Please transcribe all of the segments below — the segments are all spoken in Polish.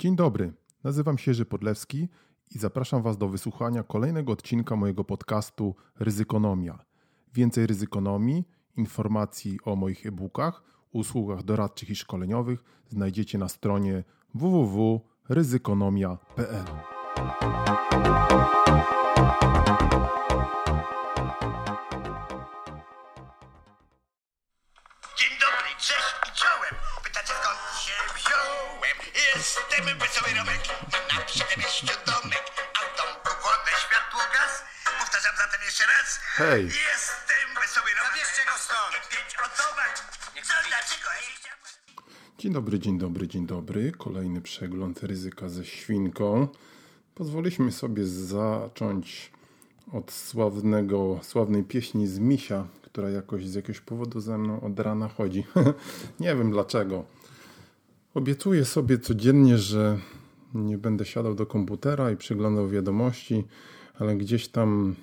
Dzień dobry, nazywam się Jerzy Podlewski i zapraszam Was do wysłuchania kolejnego odcinka mojego podcastu Ryzykonomia. Więcej ryzykonomii, informacji o moich e-bookach, usługach doradczych i szkoleniowych znajdziecie na stronie www.ryzykonomia.pl. wesoły Romek, mam na przedmieściu domek. Autom, wodę, światło, gaz. Powtarzam zatem jeszcze raz. Hej. Jestem wesoły Romek. Zabierzcie go stąd. Pięć otomak. Co, dlaczego? Dzień dobry, dzień dobry, dzień dobry. Kolejny przegląd ryzyka ze świnką. Pozwoliśmy sobie zacząć od sławnego, sławnej pieśni z Misia, która jakoś z jakiegoś powodu ze mną od rana chodzi. Nie wiem dlaczego. Obiecuję sobie codziennie, że nie będę siadał do komputera i przyglądał wiadomości, ale gdzieś tam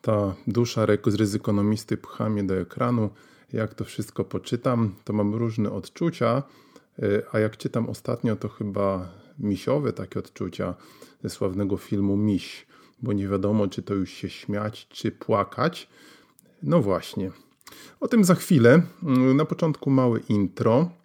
ta dusza ryzykonomisty pcha mnie do ekranu. Jak to wszystko poczytam, to mam różne odczucia, y, a jak czytam ostatnio, to chyba misiowe takie odczucia ze sławnego filmu Miś, bo nie wiadomo, czy to już się śmiać, czy płakać. No właśnie. O tym za chwilę. Na początku małe intro.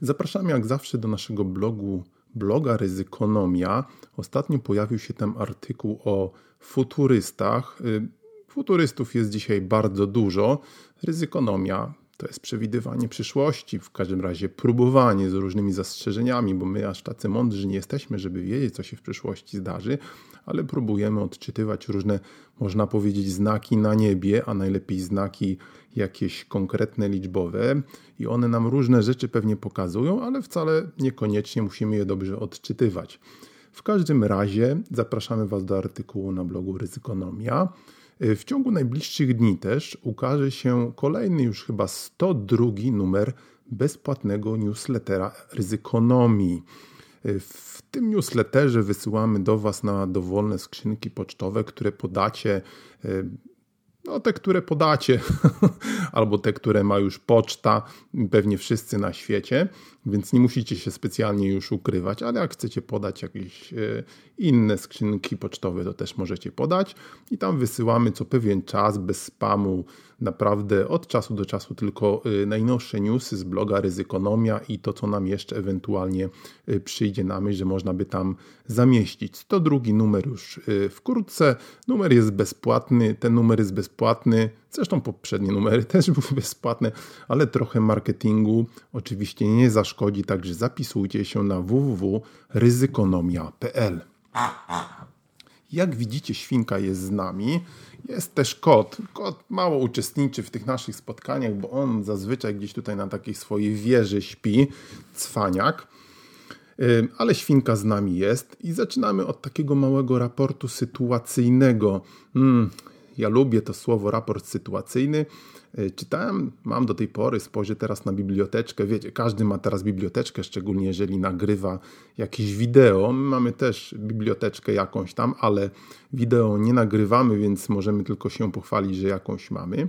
Zapraszam jak zawsze do naszego blogu, bloga Ryzykonomia. Ostatnio pojawił się tam artykuł o futurystach. Y, Futurystów jest dzisiaj bardzo dużo. Ryzykonomia to jest przewidywanie przyszłości, w każdym razie próbowanie z różnymi zastrzeżeniami, bo my aż tacy mądrzy nie jesteśmy, żeby wiedzieć, co się w przyszłości zdarzy, ale próbujemy odczytywać różne, można powiedzieć, znaki na niebie, a najlepiej znaki jakieś konkretne liczbowe i one nam różne rzeczy pewnie pokazują, ale wcale niekoniecznie musimy je dobrze odczytywać. W każdym razie zapraszamy Was do artykułu na blogu Ryzykonomia. W ciągu najbliższych dni też ukaże się kolejny już chyba 102 numer bezpłatnego newslettera Ryzykonomii. W tym newsletterze wysyłamy do Was na dowolne skrzynki pocztowe, które podacie no te, które podacie, albo te, które ma już poczta, pewnie wszyscy na świecie, więc nie musicie się specjalnie już ukrywać, ale jak chcecie podać jakieś e, inne skrzynki pocztowe, to też możecie podać i tam wysyłamy co pewien czas, bez spamu, naprawdę od czasu do czasu tylko e, najnowsze newsy z bloga Ryzykonomia i to, co nam jeszcze ewentualnie e, przyjdzie na myśl, że można by tam zamieścić. 102 numer już wkrótce, numer jest bezpłatny, ten numer jest bezpłatny, zresztą poprzednie numery też były bezpłatne, ale trochę marketingu oczywiście nie zaszkodzi, także zapisujcie się na www.ryzykonomia.pl. Jak widzicie, świnka jest z nami. Jest też kot. Kot mało uczestniczy w tych naszych spotkaniach, bo on zazwyczaj gdzieś tutaj na takiej swojej wieży śpi, cwaniak. Ale świnka z nami jest i zaczynamy od takiego małego raportu sytuacyjnego. Mm, ja lubię to słowo raport sytuacyjny. Y, Czytałem, mam do tej pory, spojrzę teraz na biblioteczkę. Wiecie, każdy ma teraz biblioteczkę, szczególnie jeżeli nagrywa jakieś wideo. My mamy też biblioteczkę jakąś tam, ale wideo nie nagrywamy, więc możemy tylko się pochwalić, że jakąś mamy.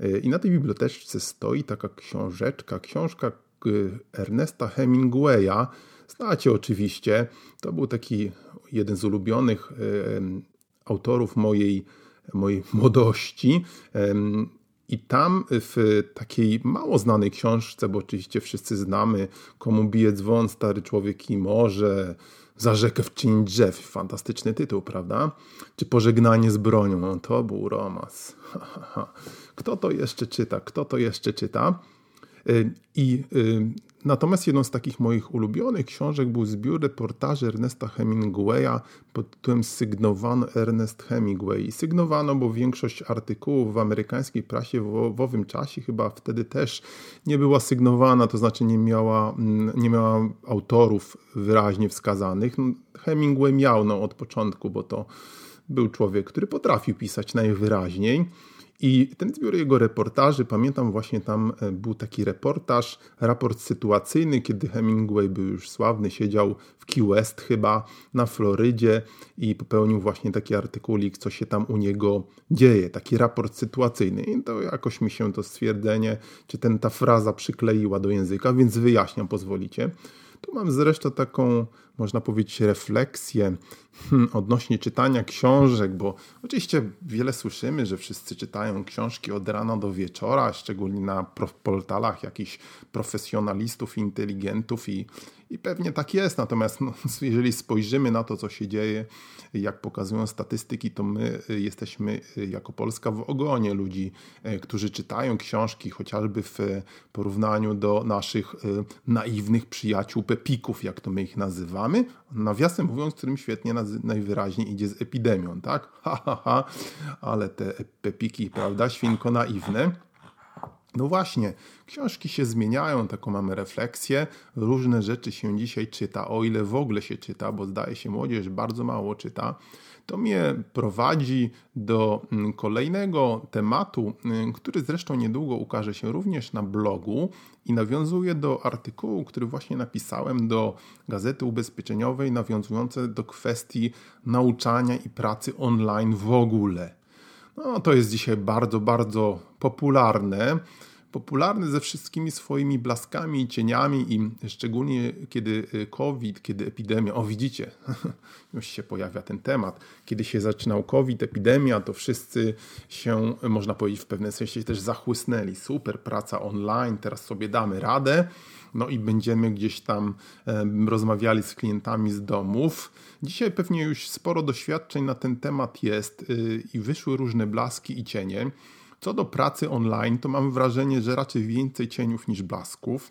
Y, I na tej biblioteczce stoi taka książeczka, książka y, Ernesta Hemingwaya. Znacie oczywiście. To był taki jeden z ulubionych autorów mojej, mojej młodości. I tam w takiej mało znanej książce, bo oczywiście wszyscy znamy, komu bije dzwon, stary człowiek i morze, za rzekę wczynić drzew. Fantastyczny tytuł, prawda? Czy pożegnanie z bronią? To był romans. Kto to jeszcze czyta? Kto to jeszcze czyta? Y, I y, natomiast jedną z takich moich ulubionych książek był zbiór reportaży Ernesta Hemingwaya pod tytułem Sygnowano Ernest Hemingway. Sygnowano, bo większość artykułów w amerykańskiej prasie w, w owym czasie chyba wtedy też nie była sygnowana, to znaczy nie miała, mm, nie miała autorów wyraźnie wskazanych. No, Hemingway miał no, od początku, bo to był człowiek, który potrafił pisać najwyraźniej. I ten zbiór jego reportaży, pamiętam właśnie tam e, był taki reportaż, raport sytuacyjny, kiedy Hemingway był już sławny, siedział w Key West chyba na Florydzie i popełnił właśnie taki artykulik, co się tam u niego dzieje, taki raport sytuacyjny. I to jakoś mi się to stwierdzenie, czy ten, ta fraza przykleiła do języka, więc wyjaśniam, pozwolicie. Tu mam zresztą taką, można powiedzieć, refleksję hmm, odnośnie czytania książek, bo oczywiście wiele słyszymy, że wszyscy czytają książki od rana do wieczora, szczególnie na portalach jakichś profesjonalistów, inteligentów i, i pewnie tak jest. Natomiast no, jeżeli spojrzymy na to, co się dzieje, jak pokazują statystyki, to my jesteśmy jako Polska w ogonie ludzi, e, którzy czytają książki, chociażby w porównaniu do naszych naiwnych przyjaciół pepików, jak to my ich nazywamy. Nawiasem mówiąc, którym świetnie najwyraźniej idzie z epidemią, tak? Ha, ha, ha. Ale te pepiki, prawda, świnko naiwne. No właśnie, książki się zmieniają, taką mamy refleksję. Różne rzeczy się dzisiaj czyta, o ile w ogóle się czyta, bo zdaje się młodzież bardzo mało czyta. To mnie prowadzi do mm, kolejnego tematu, mm, który zresztą niedługo ukaże się również na blogu i nawiązuje do artykułu, który właśnie napisałem do Gazety Ubezpieczeniowej, nawiązujące do kwestii nauczania i pracy online w ogóle. No, to jest dzisiaj bardzo, bardzo popularne popularny ze wszystkimi swoimi blaskami i cieniami i szczególnie kiedy y, COVID, kiedy epidemia, o widzicie, już się pojawia ten temat, kiedy się zaczynał COVID, epidemia, to wszyscy się, można powiedzieć, w pewnym sensie też zachłysnęli. Super, praca online, teraz sobie damy radę. No i będziemy gdzieś tam rozmawiali z klientami z domów. Dzisiaj pewnie już sporo doświadczeń na ten temat jest y, i wyszły różne blaski i cienie. Co do pracy online, to mam wrażenie, że raczej więcej cieniów niż blasków.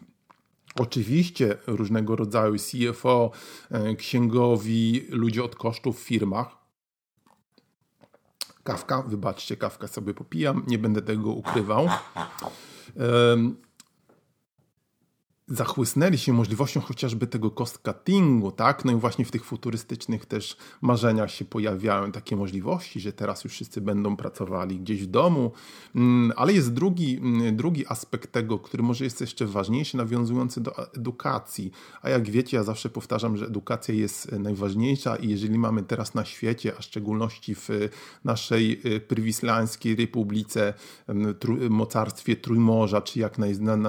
Oczywiście różnego rodzaju CFO, e, księgowi, ludzie od kosztów w firmach. Kawka, wybaczcie, kawkę sobie popijam, nie będę tego ukrywał zachłysnęli się możliwością chociażby tego cost cuttingu, tak? No i właśnie w tych futurystycznych też marzeniach się pojawiają takie możliwości, że teraz już wszyscy będą pracowali gdzieś w domu, mm, ale jest drugi, mm, drugi aspekt tego, który może jest jeszcze ważniejszy, nawiązujący do edukacji. A jak wiecie, ja zawsze powtarzam, że edukacja jest najważniejsza i jeżeli mamy teraz na świecie, a w szczególności w naszej y, prywislańskiej republice, mocarstwie Trójmorza, czy jak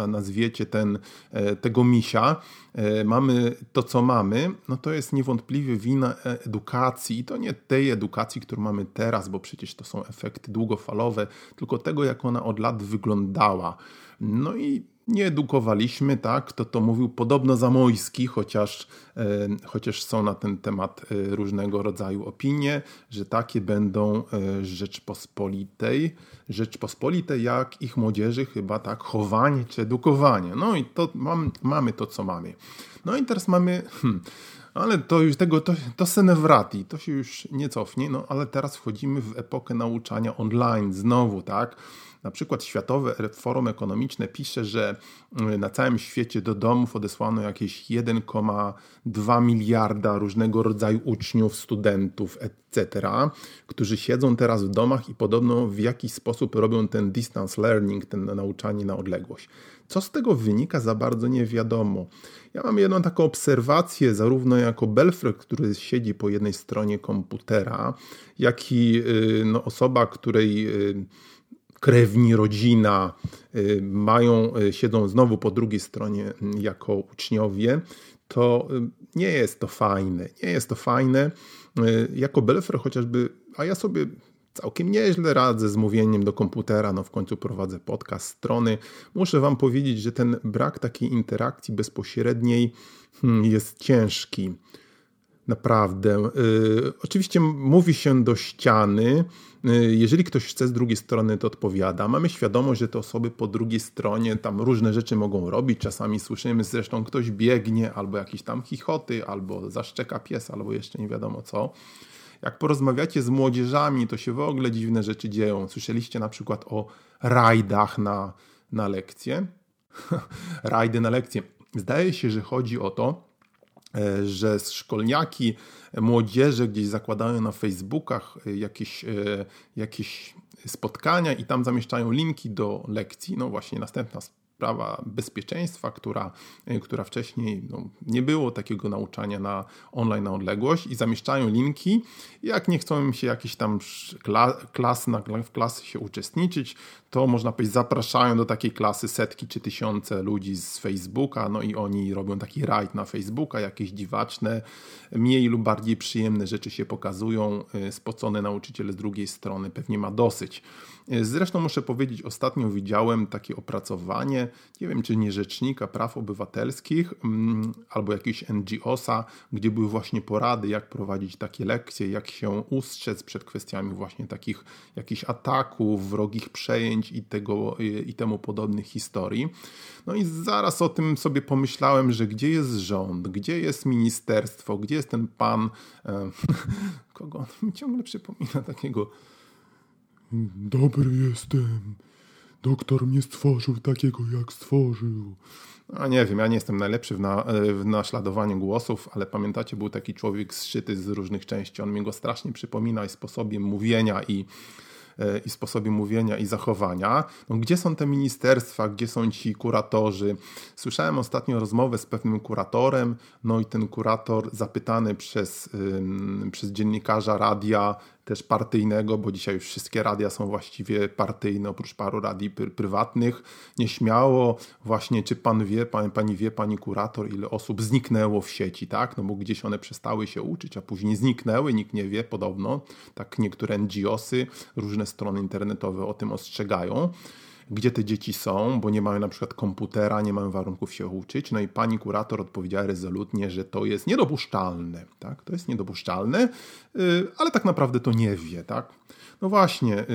nazwiecie ten e, tego misia, e, mamy to, co mamy, no to jest niewątpliwie wina edukacji i to nie tej edukacji, którą mamy teraz, bo przecież to są efekty długofalowe, tylko tego, jak ona od lat wyglądała. No i nie edukowaliśmy, tak? Kto to mówił? Podobno Zamojski, chociaż, e, chociaż są na ten temat e, różnego rodzaju opinie, że takie będą e, Rzeczpospolitej. Rzeczpospolitej, jak ich młodzieży, chyba tak, chowanie czy edukowanie. No i to mam, mamy to, co mamy. No i teraz mamy. Hmm, ale to już tego, to, to senewrati, to się już nie cofnie, no ale teraz wchodzimy w epokę nauczania online znowu, tak? Na przykład Światowe Forum Ekonomiczne pisze, że mm, na całym świecie do domów odesłano jakieś 1,2 miliarda różnego rodzaju uczniów, studentów, etc., którzy siedzą teraz w domach i podobno w jakiś sposób robią ten distance learning, ten nauczanie na odległość. Co z tego wynika, za bardzo nie wiadomo. Ja mam jedną taką obserwację, zarówno jako Belfry, który siedzi po jednej stronie komputera, jak i y, no, osoba, której y, krewni, rodzina y, mają, y, siedzą znowu po drugiej stronie mm, jako uczniowie, to y, nie jest to fajne. Nie jest to fajne. Jako Belfer chociażby, a ja sobie całkiem nieźle radzę z mówieniem do komputera, no w końcu prowadzę podcast strony. Muszę Wam powiedzieć, że ten brak takiej interakcji bezpośredniej hmm, jest ciężki. Naprawdę. oczywiście mówi się do ściany, Y, jeżeli ktoś chce z drugiej strony, to odpowiada. Mamy świadomość, że te osoby po drugiej stronie tam różne rzeczy mogą robić. Czasami słyszymy zresztą, ktoś biegnie, albo jakieś tam chichoty, albo zaszczeka pies, albo jeszcze nie wiadomo co. Jak porozmawiacie z młodzieżami, to się w ogóle dziwne rzeczy dzieją. Słyszeliście na przykład o rajdach na, na lekcje? Rajdy na lekcje. Zdaje się, że chodzi o to, że szkolniaki młodzieże gdzieś zakładają na Facebookach e, jakieś, jakieś spotkania i tam zamieszczają linki do lekcji. No właśnie, następna sprawa bezpieczeństwa, która, która wcześniej no, nie było takiego nauczania na online na odległość i zamieszczają linki. Jak nie chcą im się jakieś tam klas, na, w klasy się uczestniczyć, to można powiedzieć zapraszają do takiej klasy setki czy tysiące ludzi z Facebooka, no i oni robią taki rajd na Facebooka, jakieś dziwaczne, mniej lub bardziej przyjemne rzeczy się pokazują, y, spocony nauczyciel z drugiej strony pewnie ma dosyć. Y, zresztą muszę powiedzieć, ostatnio widziałem takie opracowanie, nie wiem czy nie Rzecznika Praw Obywatelskich mm, albo jakiegoś NGOsa, gdzie były właśnie porady, jak prowadzić takie lekcje, jak się ustrzec przed kwestiami właśnie takich jakichś ataków, wrogich przejęć i, tego, i temu podobnych historii. No i zaraz o tym sobie pomyślałem, że gdzie jest rząd, gdzie jest ministerstwo, gdzie jest ten pan, e, kogo on mi ciągle przypomina takiego Dobry jestem. Doktor mnie stworzył takiego, jak stworzył. A nie wiem, ja nie jestem najlepszy w, na, w naśladowaniu głosów, ale pamiętacie, był taki człowiek zszyty z różnych części. On mi go strasznie przypomina i sposobem mówienia i E, i sposobie mówienia i zachowania. No, gdzie są te ministerstwa, gdzie są ci kuratorzy? Słyszałem ostatnio rozmowę z pewnym kuratorem, no i ten kurator zapytany przez, przez dziennikarza radia też partyjnego, bo dzisiaj już wszystkie radia są właściwie partyjne, oprócz paru radii prywatnych. Nieśmiało właśnie, czy pan wie, pan, pani wie, pani kurator, ile osób zniknęło w sieci, tak? No bo gdzieś one przestały się uczyć, a później zniknęły, nikt nie wie, podobno. Tak niektóre NGOsy, różne strony internetowe o tym ostrzegają gdzie te dzieci są, bo nie mają na przykład komputera, nie mają warunków się uczyć. No i pani kurator odpowiedziała rezolutnie, że to jest niedopuszczalne. Tak? To jest niedopuszczalne, y, ale tak naprawdę to nie wie. Tak? No właśnie,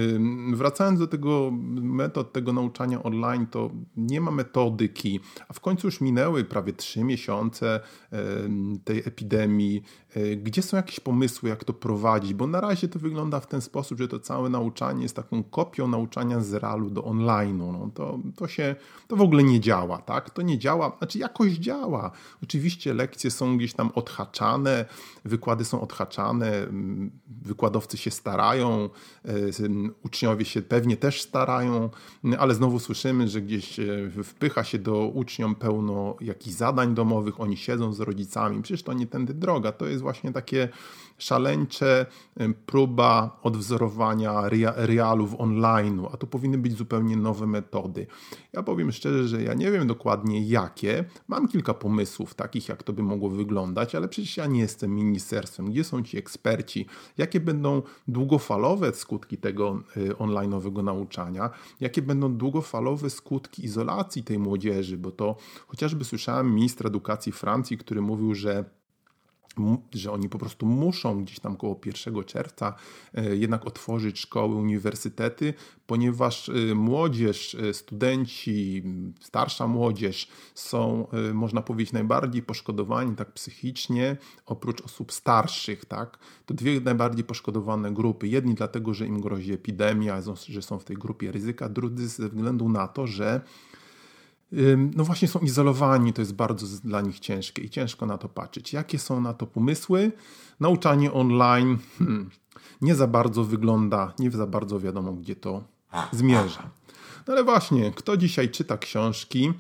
wracając do tego metod, tego nauczania online, to nie ma metodyki, a w końcu już minęły prawie trzy miesiące tej epidemii. E, gdzie są jakieś pomysły, jak to prowadzić? Bo na razie to wygląda w ten sposób, że to całe nauczanie jest taką kopią nauczania z realu do online'u. No to, to się, to w ogóle nie działa, tak? To nie działa, znaczy jakoś działa. Oczywiście lekcje są gdzieś tam odhaczane, wykłady są odhaczane, wykładowcy się starają, uczniowie się pewnie też starają, ale znowu słyszymy, że gdzieś e, wpycha się do uczniom pełno jakichś zadań domowych, oni siedzą z rodzicami. Przecież to nie tędy droga. To jest właśnie takie szaleńcze próba odwzorowania realów online'u, a to powinny być zupełnie nowe metody. Ja powiem szczerze, że ja nie wiem dokładnie jakie. Mam kilka pomysłów takich, jak to by mogło wyglądać, ale przecież ja nie jestem ministerstwem. Gdzie są ci eksperci? Jakie będą długofalowe skutki tego y, online'owego nauczania? Jakie będą długofalowe skutki izolacji tej młodzieży? Bo to chociażby słyszałem ministra edukacji Francji, który mówił, że że oni po prostu muszą gdzieś tam koło 1 czerwca e, jednak otworzyć szkoły, uniwersytety, ponieważ e, młodzież, e, studenci, starsza młodzież są, można powiedzieć, najbardziej poszkodowani tak psychicznie, oprócz osób starszych, tak? To dwie najbardziej poszkodowane grupy. Jedni dlatego, że im grozi epidemia, że są w tej grupie ryzyka, drudzy ze względu na to, że no właśnie są izolowani, to jest bardzo dla nich ciężkie i ciężko na to patrzeć. Jakie są na to pomysły? Nauczanie online hmm, nie za bardzo wygląda, nie za bardzo wiadomo, gdzie to zmierza. No ale właśnie, kto dzisiaj czyta książki?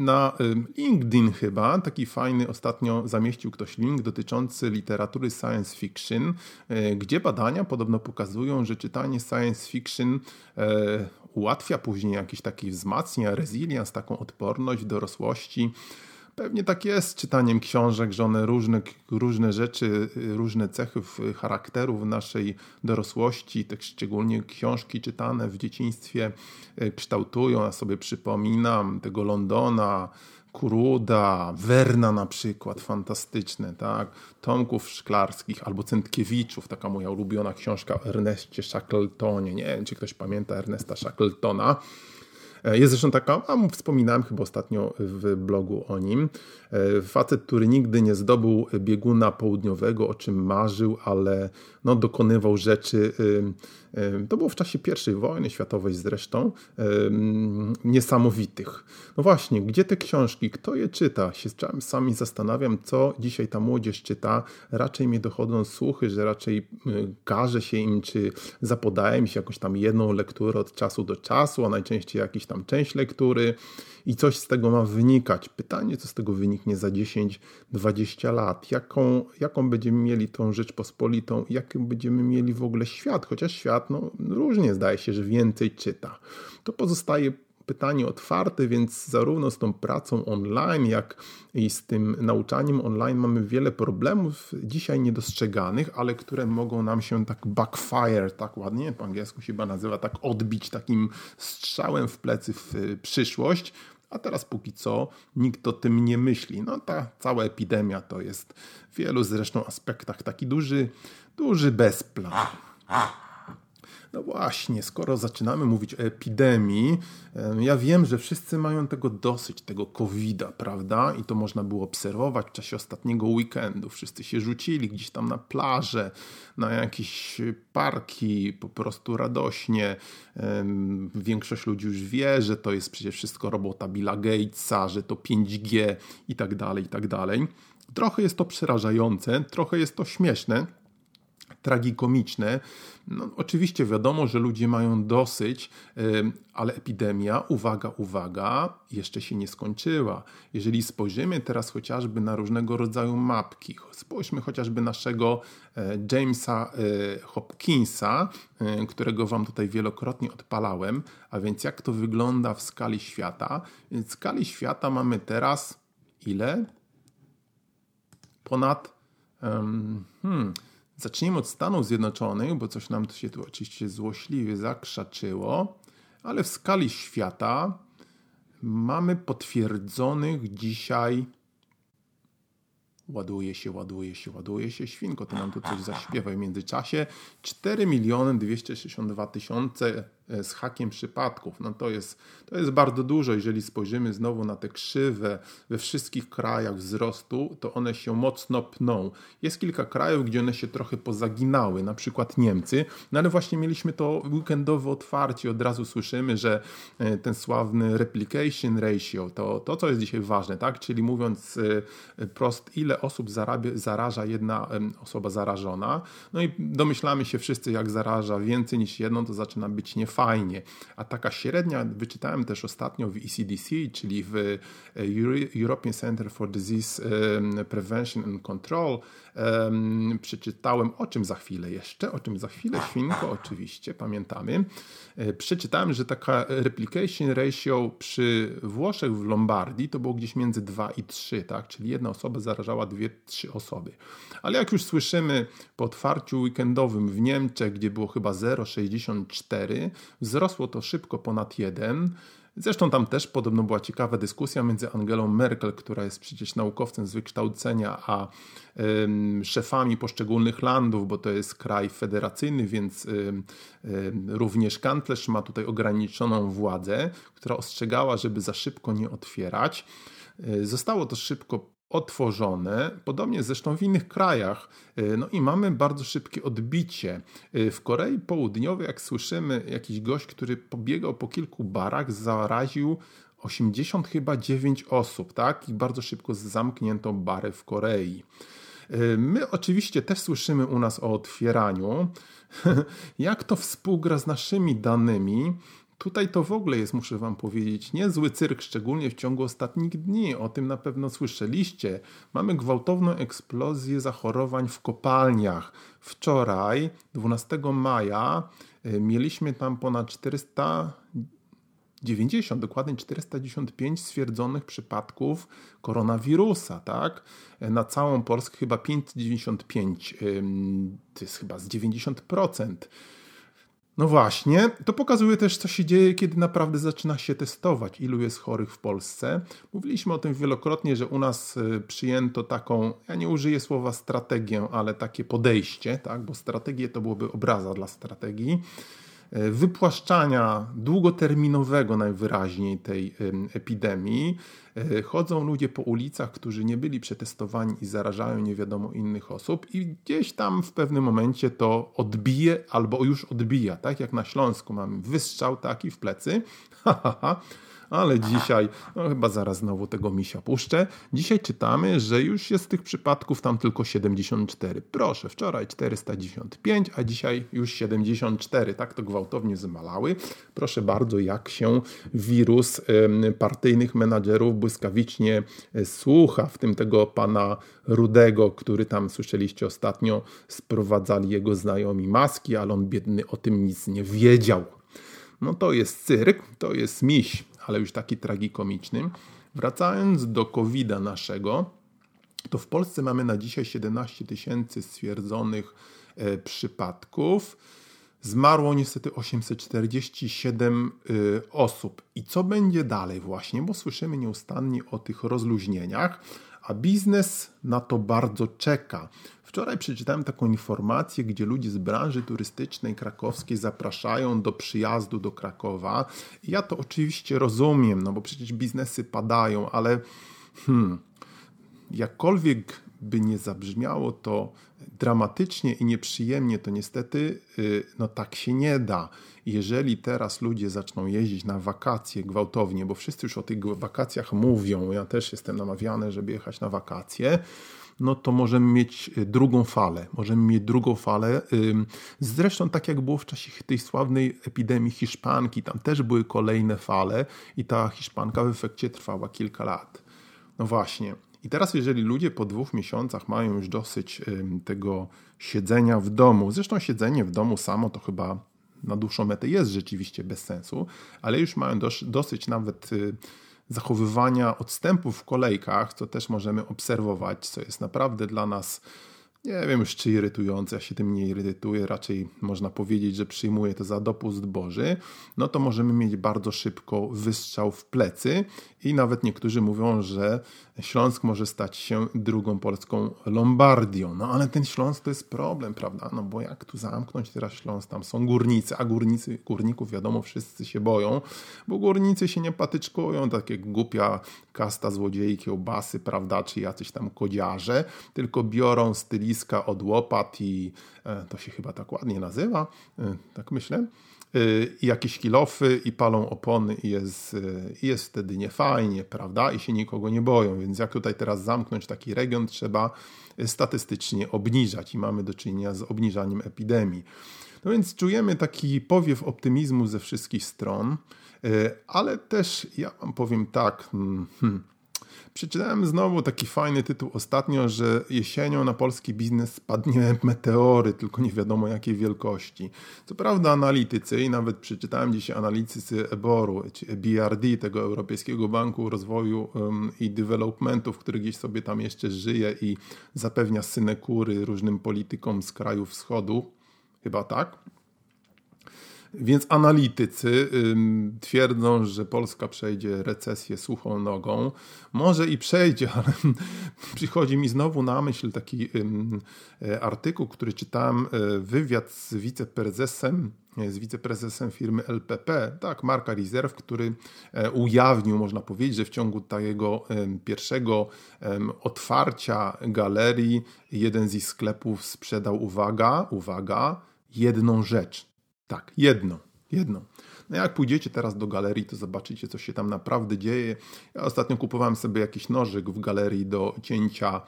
Na LinkedIn chyba taki fajny ostatnio zamieścił ktoś link dotyczący literatury science fiction, e, gdzie badania podobno pokazują, że czytanie science fiction e, ułatwia później jakiś taki wzmacnia resilience, taką odporność dorosłości. Pewnie tak jest czytaniem książek, że one różne, różne rzeczy, różne cechy charakteru w naszej dorosłości, tak szczególnie książki czytane w dzieciństwie e, kształtują. Ja sobie przypominam tego Londona, Kuruda, Werna na przykład, fantastyczne, tak? Tomków Szklarskich albo Centkiewiczów, taka moja ulubiona książka o Ernestie Shackletonie. Nie wiem, czy ktoś pamięta Ernesta Shackletona. E, jest zresztą taka, a wspominałem chyba ostatnio w blogu o nim, facet, który nigdy nie zdobył bieguna południowego, o czym marzył, ale no, dokonywał rzeczy, to było w czasie I wojny światowej zresztą, niesamowitych. No właśnie, gdzie te książki, kto je czyta? Się sami zastanawiam, co dzisiaj ta młodzież czyta. Raczej mnie dochodzą słuchy, że raczej każe się im, czy zapodaje mi się jakąś tam jedną lekturę od czasu do czasu, a najczęściej jakiś tam część lektury i coś z tego ma wynikać. Pytanie, co z tego wyniknie za 10-20 lat? Jaką, jaką będziemy mieli tą Rzeczpospolitą? Jaki będziemy mieli w ogóle świat? Chociaż świat no, różnie zdaje się, że więcej czyta. To pozostaje pytanie otwarte, więc zarówno z tą pracą online, jak i z tym nauczaniem online mamy wiele problemów dzisiaj niedostrzeganych, ale które mogą nam się tak backfire, tak ładnie po angielsku się chyba nazywa, tak odbić takim strzałem w plecy w przyszłość. A teraz póki co nikt o tym nie myśli. No ta cała epidemia to jest w wielu zresztą aspektach taki duży, duży bezplan. No właśnie, skoro zaczynamy mówić o epidemii, ja wiem, że wszyscy mają tego dosyć, tego COVID-a, prawda? I to można było obserwować w czasie ostatniego weekendu. Wszyscy się rzucili gdzieś tam na plażę, na jakieś parki, po prostu radośnie. Większość ludzi już wie, że to jest przecież wszystko robota Billa Gatesa, że to 5G i tak dalej, i tak dalej. Trochę jest to przerażające, trochę jest to śmieszne, tragikomiczne. No, oczywiście wiadomo, że ludzie mają dosyć, ale epidemia, uwaga, uwaga, jeszcze się nie skończyła. Jeżeli spojrzymy teraz chociażby na różnego rodzaju mapki, spójrzmy chociażby naszego e, Jamesa e, Hopkinsa, e, którego Wam tutaj wielokrotnie odpalałem, a więc jak to wygląda w skali świata. W skali świata mamy teraz ile? Ponad hmm, Zacznijmy od Stanów Zjednoczonych, bo coś nam to się tu oczywiście złośliwie zakrzaczyło, ale w skali świata mamy potwierdzonych dzisiaj. Ładuje się, ładuje się, ładuje się. Świnko, to nam tu coś zaśpiewa w międzyczasie. 4 miliony 262 tysiące z hakiem przypadków. No to jest, to jest bardzo dużo. Jeżeli spojrzymy znowu na te krzywe we wszystkich krajach wzrostu, to one się mocno pną. Jest kilka krajów, gdzie one się trochę pozaginały, na przykład Niemcy, no ale właśnie mieliśmy to weekendowe otwarcie. Od razu słyszymy, że e, ten sławny replication ratio, to, to co jest dzisiaj ważne, tak? Czyli mówiąc e, prost, ile osób zarabia, zaraża jedna osoba zarażona. No i domyślamy się wszyscy, jak zaraża więcej niż jedną, to zaczyna być niefajne fajnie. A taka średnia, wyczytałem też ostatnio w ECDC, czyli w e, European Center for Disease Prevention and Control, przeczytałem o czym za chwilę jeszcze, o czym za chwilę, świnko oczywiście, pamiętamy. E, przeczytałem, że taka replication ratio przy Włoszech w Lombardii to było gdzieś między 2 i 3, tak? czyli jedna osoba zarażała dwie, trzy osoby. Ale jak już słyszymy po otwarciu weekendowym w Niemczech, gdzie było chyba 0,64, wzrosło to szybko ponad 1. Zresztą tam też podobno była ciekawa dyskusja między Angelą Merkel, która jest przecież naukowcem z wykształcenia, a szefami poszczególnych landów, bo to jest kraj federacyjny, więc ym, ym, również kanclerz ma tutaj ograniczoną władzę, która ostrzegała, żeby za szybko nie otwierać. Y, zostało to szybko otworzone, podobnie zresztą w innych krajach. Y, no i mamy bardzo szybkie odbicie. Y, w Korei Południowej, jak słyszymy, jakiś gość, który pobiegał po kilku barach, zaraził 80 chyba 9 osób, tak? I bardzo szybko zamknięto bary w Korei. Y, my oczywiście też słyszymy u nas o otwieraniu. Jak to współgra z naszymi danymi? Tutaj to w ogóle jest, muszę Wam powiedzieć, niezły cyrk, szczególnie w ciągu ostatnich dni. O tym na pewno słyszeliście. Mamy gwałtowną eksplozję zachorowań w kopalniach. Wczoraj, 12 maja, y, mieliśmy tam ponad 490, dokładnie 495 stwierdzonych przypadków koronawirusa, tak? Na całą Polskę chyba 595, to jest chyba z 90%. No właśnie, to pokazuje też, co się dzieje, kiedy naprawdę zaczyna się testować, ilu jest chorych w Polsce. Mówiliśmy o tym wielokrotnie, że u nas y, przyjęto taką, ja nie użyję słowa strategię, ale takie podejście, tak? bo strategię to byłoby obraza dla strategii wypłaszczania długoterminowego najwyraźniej tej epidemii. E, chodzą ludzie po ulicach, którzy nie byli przetestowani i zarażają nie wiadomo innych osób, i gdzieś tam w pewnym momencie to odbije albo już odbija. Tak jak na Śląsku mamy wystrzał taki w plecy, Ale dzisiaj, no chyba zaraz znowu tego misia puszczę. Dzisiaj czytamy, że już jest tych przypadków tam tylko 74. Proszę, wczoraj 495, a dzisiaj już 74. Tak to gwałtownie zmalały. Proszę bardzo, jak się wirus partyjnych menadżerów błyskawicznie e, słucha, w tym tego pana Rudego, który tam słyszeliście ostatnio, sprowadzali jego znajomi maski, ale on biedny o tym nic nie wiedział. No to jest cyrk, to jest miś, ale już taki tragikomiczny. Wracając do covid naszego, to w Polsce mamy na dzisiaj 17 tysięcy stwierdzonych e, przypadków. Zmarło niestety 847 y, osób. I co będzie dalej właśnie? Bo słyszymy nieustannie o tych rozluźnieniach, a biznes na to bardzo czeka. Wczoraj przeczytałem taką informację, gdzie ludzie z branży turystycznej krakowskiej zapraszają do przyjazdu do Krakowa. Ja to oczywiście rozumiem, no bo przecież biznesy padają, ale hmm, jakkolwiek by nie zabrzmiało to dramatycznie i nieprzyjemnie, to niestety y, no tak się nie da. Jeżeli teraz ludzie zaczną jeździć na wakacje gwałtownie, bo wszyscy już o tych wakacjach mówią, ja też jestem namawiany, żeby jechać na wakacje, no to możemy mieć y, drugą falę. Możemy mieć drugą falę. Zresztą tak jak było w czasie tej sławnej epidemii hiszpanki, tam też były kolejne fale i ta hiszpanka w efekcie trwała kilka lat. No właśnie. I teraz, jeżeli ludzie po dwóch miesiącach mają już dosyć tego siedzenia w domu, zresztą siedzenie w domu samo to chyba na dłuższą metę jest rzeczywiście bez sensu, ale już mają dosyć nawet y, zachowywania odstępów w kolejkach, co też możemy obserwować, co jest naprawdę dla nas nie wiem już czy irytujące, ja się tym nie irytuję, raczej można powiedzieć, że przyjmuję to za dopust Boży, no to możemy mieć bardzo szybko wystrzał w plecy i nawet niektórzy mówią, że Śląsk może stać się drugą polską Lombardią. No ale ten Śląsk to jest problem, prawda? No bo jak tu zamknąć teraz Śląsk? Tam są górnicy, a górnicy, górników wiadomo wszyscy się boją, bo górnicy się nie patyczkują, tak jak głupia kasta złodziei kiełbasy, prawda, czy jacyś tam kodziarze, tylko biorą styliska od łopat i e, to się chyba tak ładnie nazywa, e, tak myślę, Y, i jakieś kilofy i palą opony i jest, i jest wtedy niefajnie, prawda? I się nikogo nie boją. Więc jak tutaj teraz zamknąć taki region, trzeba statystycznie obniżać i mamy do czynienia z obniżaniem epidemii. No więc czujemy taki powiew optymizmu ze wszystkich stron, ale też ja wam powiem tak, hmm, hmm Przeczytałem znowu taki fajny tytuł ostatnio, że jesienią na polski biznes spadnie meteory, tylko nie wiadomo jakiej wielkości. Co prawda analitycy, i nawet przeczytałem dzisiaj analitycy EBOR-u, czy BRD, tego Europejskiego Banku Rozwoju i Developmentu, który gdzieś sobie tam jeszcze żyje i zapewnia synekury różnym politykom z krajów wschodu, chyba tak, więc analitycy twierdzą, że Polska przejdzie recesję suchą nogą. Może i przejdzie, ale przychodzi mi znowu na myśl taki e, artykuł, który czytałem, e, wywiad z wiceprezesem z wiceprezesem firmy LPP, tak, Marka Reserve, który e, ujawnił, można powiedzieć, że w ciągu tego pierwszego otwarcia galerii jeden z ich sklepów sprzedał, uwaga, uwaga, jedną rzecz. Tak, jedno, jedno. No jak pójdziecie teraz do galerii, to zobaczycie, co się tam naprawdę dzieje. Ja ostatnio kupowałem sobie jakiś nożyk w galerii do cięcia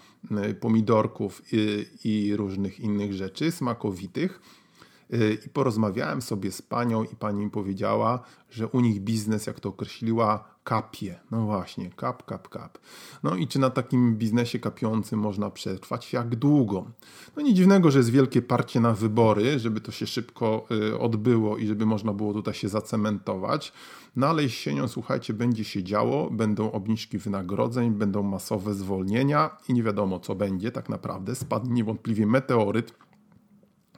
y, pomidorków i, i różnych innych rzeczy smakowitych. Y, I porozmawiałem sobie z panią, i pani mi powiedziała, że u nich biznes, jak to określiła, kapie. No właśnie, kap, kap, kap. No i czy na takim biznesie kapiącym można przetrwać? Jak długo? No nie dziwnego, że jest wielkie parcie na wybory, żeby to się szybko y, odbyło i żeby można było tutaj się zacementować. No ale jesienią, słuchajcie, będzie się działo, będą obniżki wynagrodzeń, będą masowe zwolnienia i nie wiadomo co będzie tak naprawdę. Spadnie niewątpliwie meteoryt,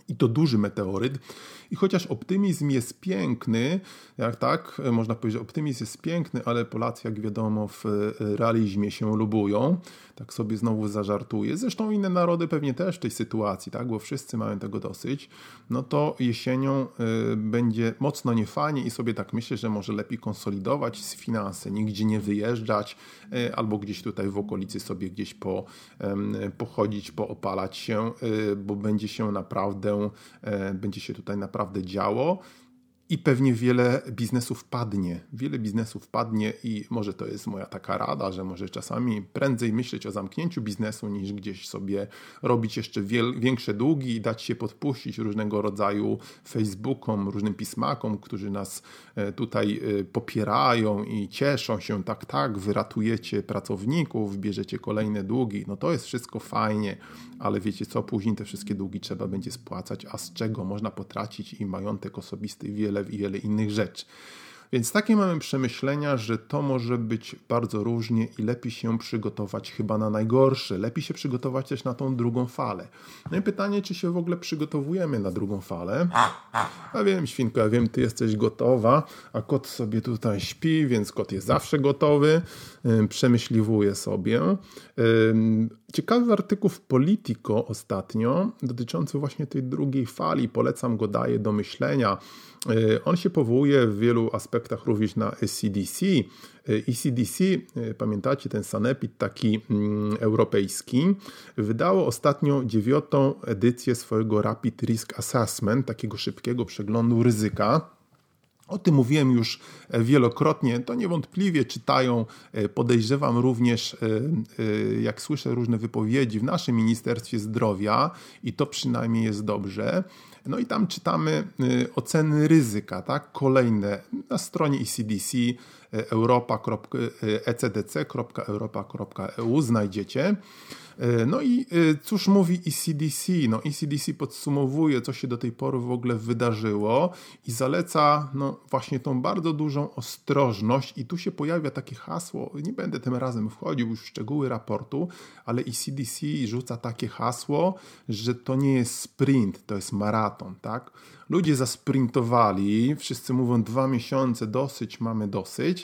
i to duży meteoryt. I chociaż optymizm jest piękny, jak tak, można powiedzieć, optymizm jest piękny, ale Polacy, jak wiadomo, w realizmie się lubują. Tak sobie znowu zażartuję. Zresztą inne narody pewnie też w tej sytuacji, tak, bo wszyscy mają tego dosyć. No to jesienią y, będzie mocno niefajnie i sobie tak myślę, że może lepiej konsolidować finanse, nigdzie nie wyjeżdżać, albo gdzieś tutaj w okolicy sobie gdzieś po, pochodzić, poopalać się, bo będzie się naprawdę, będzie się tutaj naprawdę działo. I pewnie wiele biznesów padnie. Wiele biznesów padnie i może to jest moja taka rada, że może czasami prędzej myśleć o zamknięciu biznesu niż gdzieś sobie robić jeszcze większe długi i dać się podpuścić różnego rodzaju Facebookom, różnym pismakom, którzy nas e, tutaj e, popierają i cieszą się, tak, tak, wyratujecie pracowników, bierzecie kolejne długi. No to jest wszystko fajnie, ale wiecie co, później te wszystkie długi trzeba będzie spłacać, a z czego można potracić i majątek osobisty i wiele, innych rzeczy. Więc takie mamy przemyślenia, że to może być bardzo różnie i lepiej się przygotować chyba na najgorsze. Lepiej się przygotować też na tą drugą falę. No i pytanie, czy się w ogóle przygotowujemy na drugą falę? Ja wiem, świnko, ja wiem, ty jesteś gotowa, a kot sobie tutaj śpi, więc kot jest zawsze gotowy, przemyśliwuje sobie. Ciekawy artykuł w Politico ostatnio dotyczący właśnie tej drugiej fali. Polecam go, daję do myślenia. On się powołuje w wielu aspektach również na ECDC. ECDC, e, pamiętacie ten sanepid taki mm, europejski, wydało ostatnio dziewiątą edycję swojego Rapid Risk Assessment, takiego szybkiego przeglądu ryzyka. O tym mówiłem już e, wielokrotnie. To niewątpliwie czytają, podejrzewam również, jak słyszę różne wypowiedzi w naszym Ministerstwie Zdrowia, i to przynajmniej jest dobrze, no i tam czytamy y, oceny ryzyka, tak? Kolejne na stronie ECDC europa.ecdc.europa.eu znajdziecie. E, no i e, cóż mówi ECDC? No ECDC podsumowuje, co się do tej pory w ogóle wydarzyło i zaleca no, właśnie tą bardzo dużą ostrożność i tu się pojawia takie hasło, nie będę tym razem wchodził już w szczegóły raportu, ale ECDC rzuca takie hasło, że to nie jest sprint, to jest maraton, tak? Ludzie zasprintowali, wszyscy mówią dwa miesiące, dosyć, mamy dosyć,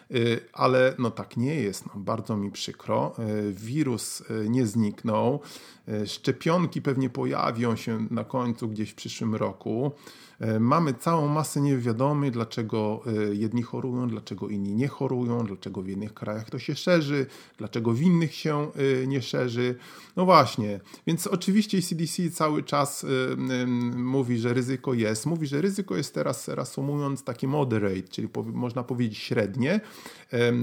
ale no tak nie jest, no, bardzo mi przykro. Y, wirus y, nie zniknął, szczepionki pewnie pojawią się na końcu gdzieś w przyszłym roku. Mamy całą masę niewiadomych, dlaczego jedni chorują, dlaczego inni nie chorują, dlaczego w jednych krajach to się szerzy, dlaczego w innych się nie szerzy. No właśnie, więc oczywiście CDC cały czas mówi, że ryzyko jest. Mówi, że ryzyko jest teraz, reasumując, takie moderate, czyli można powiedzieć średnie,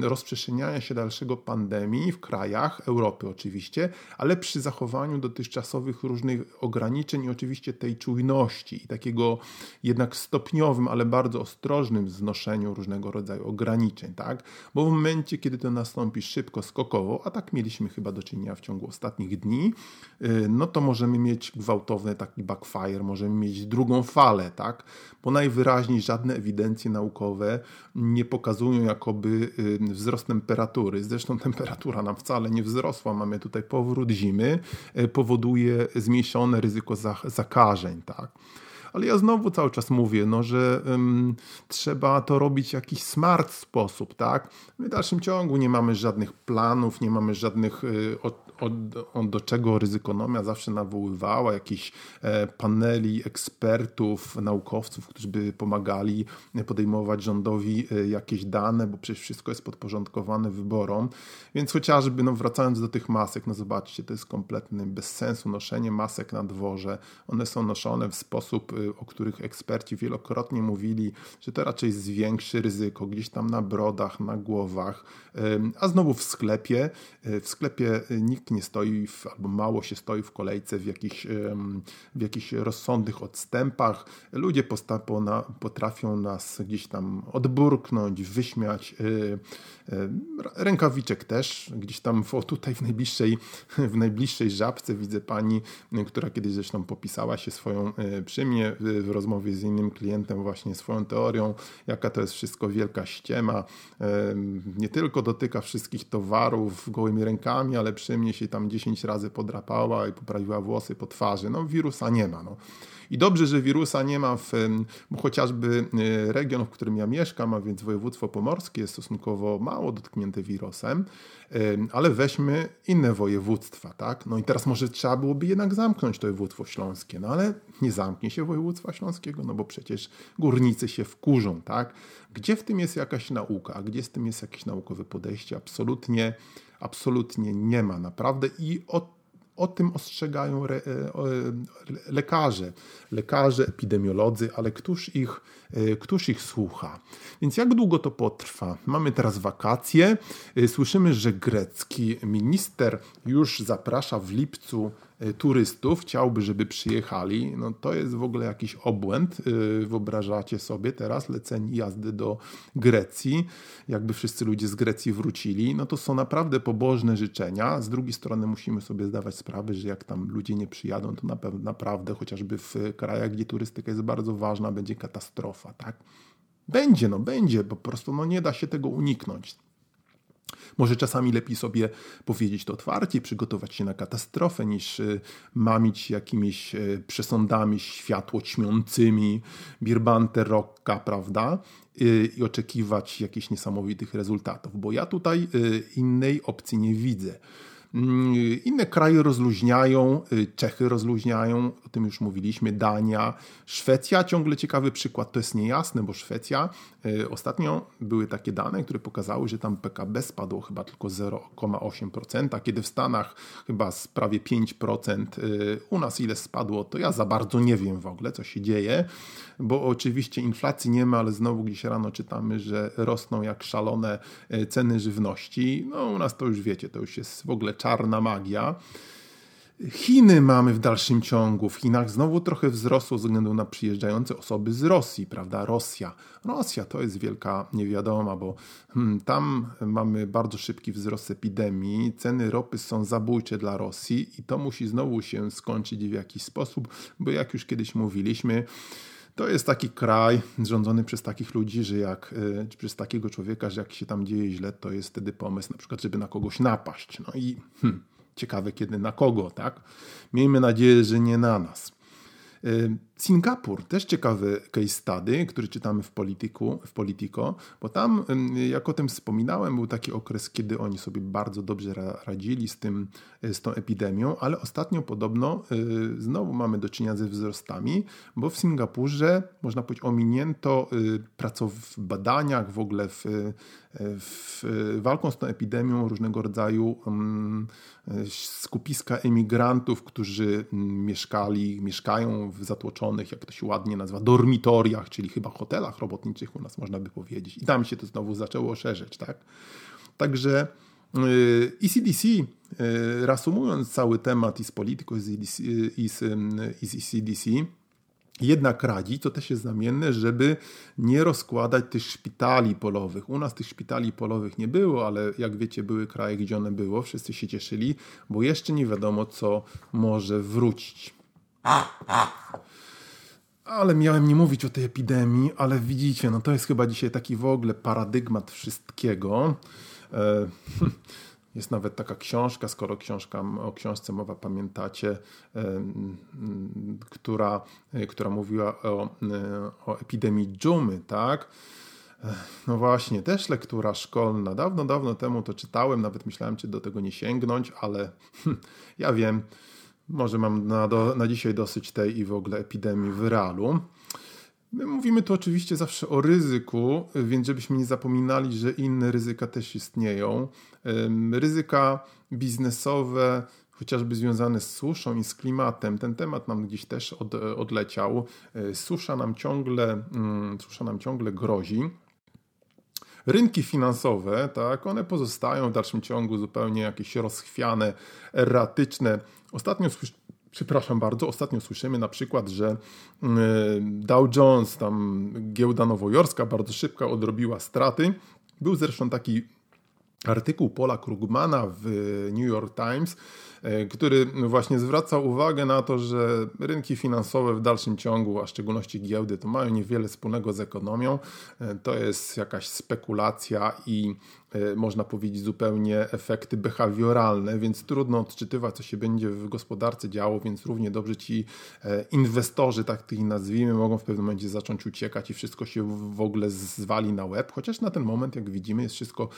rozprzestrzeniania się dalszego pandemii w krajach Europy oczywiście, ale przy zachowaniu dotychczasowych różnych ograniczeń i oczywiście tej czujności i takiego jednak stopniowym, ale bardzo ostrożnym znoszeniu różnego rodzaju ograniczeń, tak? Bo w momencie, kiedy to nastąpi szybko, skokowo, a tak mieliśmy chyba do czynienia w ciągu ostatnich dni, y, no to możemy mieć gwałtowny taki backfire, możemy mieć drugą falę, tak? Bo najwyraźniej żadne ewidencje naukowe nie pokazują jakoby y, wzrost temperatury. Zresztą temperatura nam wcale nie wzrosła. Mamy tutaj powrót zimy, y, powoduje zmniejszone ryzyko zakażeń, tak? ale ja znowu cały czas mówię, no, że um, trzeba to robić w jakiś smart sposób, tak? My w dalszym ciągu nie mamy żadnych planów, nie mamy żadnych y, od, od, do czego ryzykonomia zawsze nawoływała, jakichś e, paneli ekspertów, naukowców, którzy by pomagali podejmować rządowi e, jakieś dane, bo przecież wszystko jest podporządkowane wyborom. Więc chociażby, no wracając do tych masek, no zobaczcie, to jest kompletny bez sensu noszenie masek na dworze. One są noszone w sposób o których eksperci wielokrotnie mówili, że to raczej zwiększy ryzyko gdzieś tam na brodach, na głowach, a znowu w sklepie. E, w sklepie nikt nie stoi, w, albo mało się stoi w kolejce w jakichś, w jakichś rozsądnych odstępach. Ludzie potrafią nas gdzieś tam odburknąć, wyśmiać. E, e, rękawiczek też, gdzieś tam o, tutaj w najbliższej, w najbliższej żabce widzę pani, która kiedyś zresztą popisała się swoją przy mnie w rozmowie z innym klientem właśnie swoją teorią, jaka to jest wszystko wielka ściema. Nie tylko dotyka wszystkich towarów gołymi rękami, ale przy mnie się tam 10 razy podrapała i poprawiła włosy po twarzy. No wirusa nie ma. No. I dobrze, że wirusa nie ma w chociażby e, region, w którym ja mieszkam, a więc województwo pomorskie jest stosunkowo mało dotknięte wirusem, ale weźmy inne województwa, tak? No i teraz może trzeba byłoby jednak zamknąć to województwo śląskie, no ale nie zamknie się województwa śląskiego, no bo przecież górnicy się wkurzą, tak? Gdzie w tym jest jakaś nauka, a gdzie z tym jest jakieś naukowe podejście? Absolutnie, absolutnie nie ma, naprawdę. I od O tym ostrzegają re, e, lekarze, lekarze, epidemiolodzy, ale któż ich, e, któż ich słucha? Więc jak długo to potrwa? Mamy teraz wakacje. E, słyszymy, że grecki minister już zaprasza w lipcu turystów, chciałby, żeby przyjechali, no to jest w ogóle jakiś obłęd. Y, wyobrażacie sobie teraz lecenie jazdy do Grecji, jakby wszyscy ludzie z Grecji wrócili, no to są naprawdę pobożne życzenia. Z drugiej strony musimy sobie zdawać sprawę, że jak tam ludzie nie przyjadą, to naprawdę chociażby w krajach, gdzie turystyka jest bardzo ważna, będzie katastrofa, tak? Będzie, no będzie, po prostu no nie da się tego uniknąć. Może czasami lepiej sobie powiedzieć to otwarcie, przygotować się na katastrofę, niż y, mamić jakimiś y, przesądami światło-ćmiącymi, birbante rocka, prawda? Y, I oczekiwać jakichś niesamowitych rezultatów, bo ja tutaj innej opcji nie widzę. Mm, inne kraje rozluźniają, y, Czechy rozluźniają, o tym już mówiliśmy, Dania, Szwecja, ciągle ciekawy przykład, to jest niejasne, bo Szwecja, y, ostatnio były takie dane, które pokazały, że tam PKB spadło chyba tylko 0,8%, kiedy w Stanach chyba z prawie 5%, y, u nas ile spadło, to ja za bardzo nie wiem w ogóle, co się dzieje, bo oczywiście inflacji nie ma, ale znowu gdzieś rano czytamy, że rosną jak szalone ceny żywności, no u nas to już wiecie, to już jest w ogóle czarna magia. Chiny mamy w dalszym ciągu. W Chinach znowu trochę wzrosło ze względu na przyjeżdżające osoby z Rosji, prawda? Rosja. Rosja to jest wielka niewiadoma, bo hmm, tam mamy bardzo szybki wzrost epidemii, ceny ropy są zabójcze dla Rosji i to musi znowu się skończyć w jakiś sposób, bo jak już kiedyś mówiliśmy, to jest taki kraj rządzony przez takich ludzi, że jak y, przez takiego człowieka, że jak się tam dzieje źle, to jest wtedy pomysł na przykład, żeby na kogoś napaść. No i hmm, ciekawe kiedy na kogo, tak? Miejmy nadzieję, że nie na nas. Singapur, też ciekawy case study, który czytamy w, Polityku, w Politico, bo tam, jak o tym wspominałem, był taki okres, kiedy oni sobie bardzo dobrze radzili z, tym, y, z tą epidemią, ale ostatnio podobno y, znowu mamy do czynienia ze wzrostami, bo w Singapurze, można powiedzieć, ominięto praco w badaniach, w ogóle w, w walką z tą epidemią różnego rodzaju skupiska emigrantów, którzy mieszkali, mieszkają w zatłoczonych jak to się ładnie nazywa, dormitoriach, czyli chyba hotelach robotniczych u nas można by powiedzieć. I tam się to znowu zaczęło szerzyć, tak? Także ECDC, y, y, reasumując cały temat i z polityką, i z, ECDC, jednak radzi, to też jest znamienne, żeby nie rozkładać tych szpitali polowych. U nas tych szpitali polowych nie było, ale jak wiecie, były kraje, gdzie one było. Wszyscy się cieszyli, bo jeszcze nie wiadomo, co może wrócić. Ale miałem nie mówić o tej epidemii, ale widzicie, no to jest chyba dzisiaj taki w ogóle paradygmat wszystkiego. E, jest nawet taka książka, skoro książka, o książce mowa pamiętacie, e, która, e, która mówiła o, o epidemii dżumy, tak? No właśnie, też lektura szkolna. Dawno, dawno temu to czytałem, nawet myślałem, czy do tego nie sięgnąć, ale ja wiem, może mam na, do, na dzisiaj dosyć tej i w ogóle epidemii wyralu. My mówimy tu oczywiście zawsze o ryzyku, więc żebyśmy nie zapominali, że inne ryzyka też istnieją. Ryzyka biznesowe, chociażby związane z suszą i z klimatem. Ten temat nam gdzieś też od, odleciał. E, susza nam ciągle, mm, susza nam ciągle grozi. Rynki finansowe, tak, one pozostają w dalszym ciągu zupełnie jakieś rozchwiane, erratyczne. Ostatnio przepraszam bardzo, ostatnio słyszymy na przykład, że mm, Dow Jones, tam giełda nowojorska, bardzo szybko odrobiła straty. Był zresztą taki artykuł Paula Krugmana w New York Times, E, który właśnie zwraca uwagę na to, że rynki finansowe w dalszym ciągu, a w szczególności giełdy, to mają niewiele wspólnego z ekonomią. E, to jest jakaś spekulacja i można powiedzieć zupełnie efekty behawioralne, więc trudno odczytywać, co się będzie w gospodarce działo, więc równie dobrze ci inwestorzy, tak ich nazwijmy, mogą w pewnym momencie zacząć uciekać i wszystko się w ogóle zwali na łeb, chociaż na ten moment, jak widzimy, jest wszystko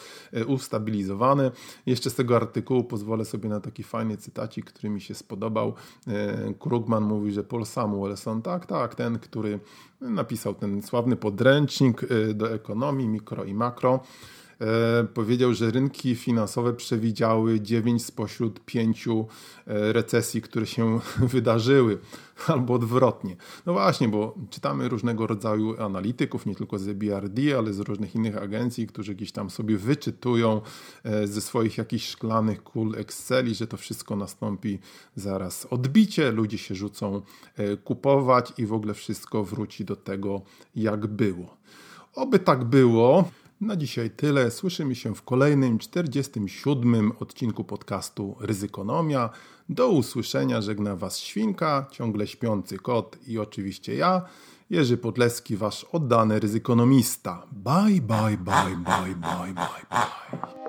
ustabilizowane. Jeszcze z tego artykułu pozwolę sobie na taki fajny cytacik, który mi się spodobał. E, Krugman mówi, że Paul Samuelson, tak, tak, ten, który napisał ten sławny podręcznik e, do ekonomii, mikro i makro. E, powiedział, że rynki finansowe przewidziały 9 spośród 5 e, recesji, które się wydarzyły, albo odwrotnie. No właśnie, bo czytamy różnego rodzaju analityków, nie tylko z BRD, ale z różnych innych agencji, którzy gdzieś tam sobie wyczytują e, ze swoich jakichś szklanych kul Exceli, że to wszystko nastąpi zaraz odbicie, ludzie się rzucą kupować i w ogóle wszystko wróci do tego, jak było. Oby tak było. Na dzisiaj tyle. Słyszymy się w kolejnym 47 odcinku podcastu Ryzykonomia. Do usłyszenia żegna Was Świnka, ciągle śpiący kot i oczywiście ja, Jerzy Podleski, Wasz oddany ryzykonomista. Bye, bye, bye, bye, bye, bye, bye.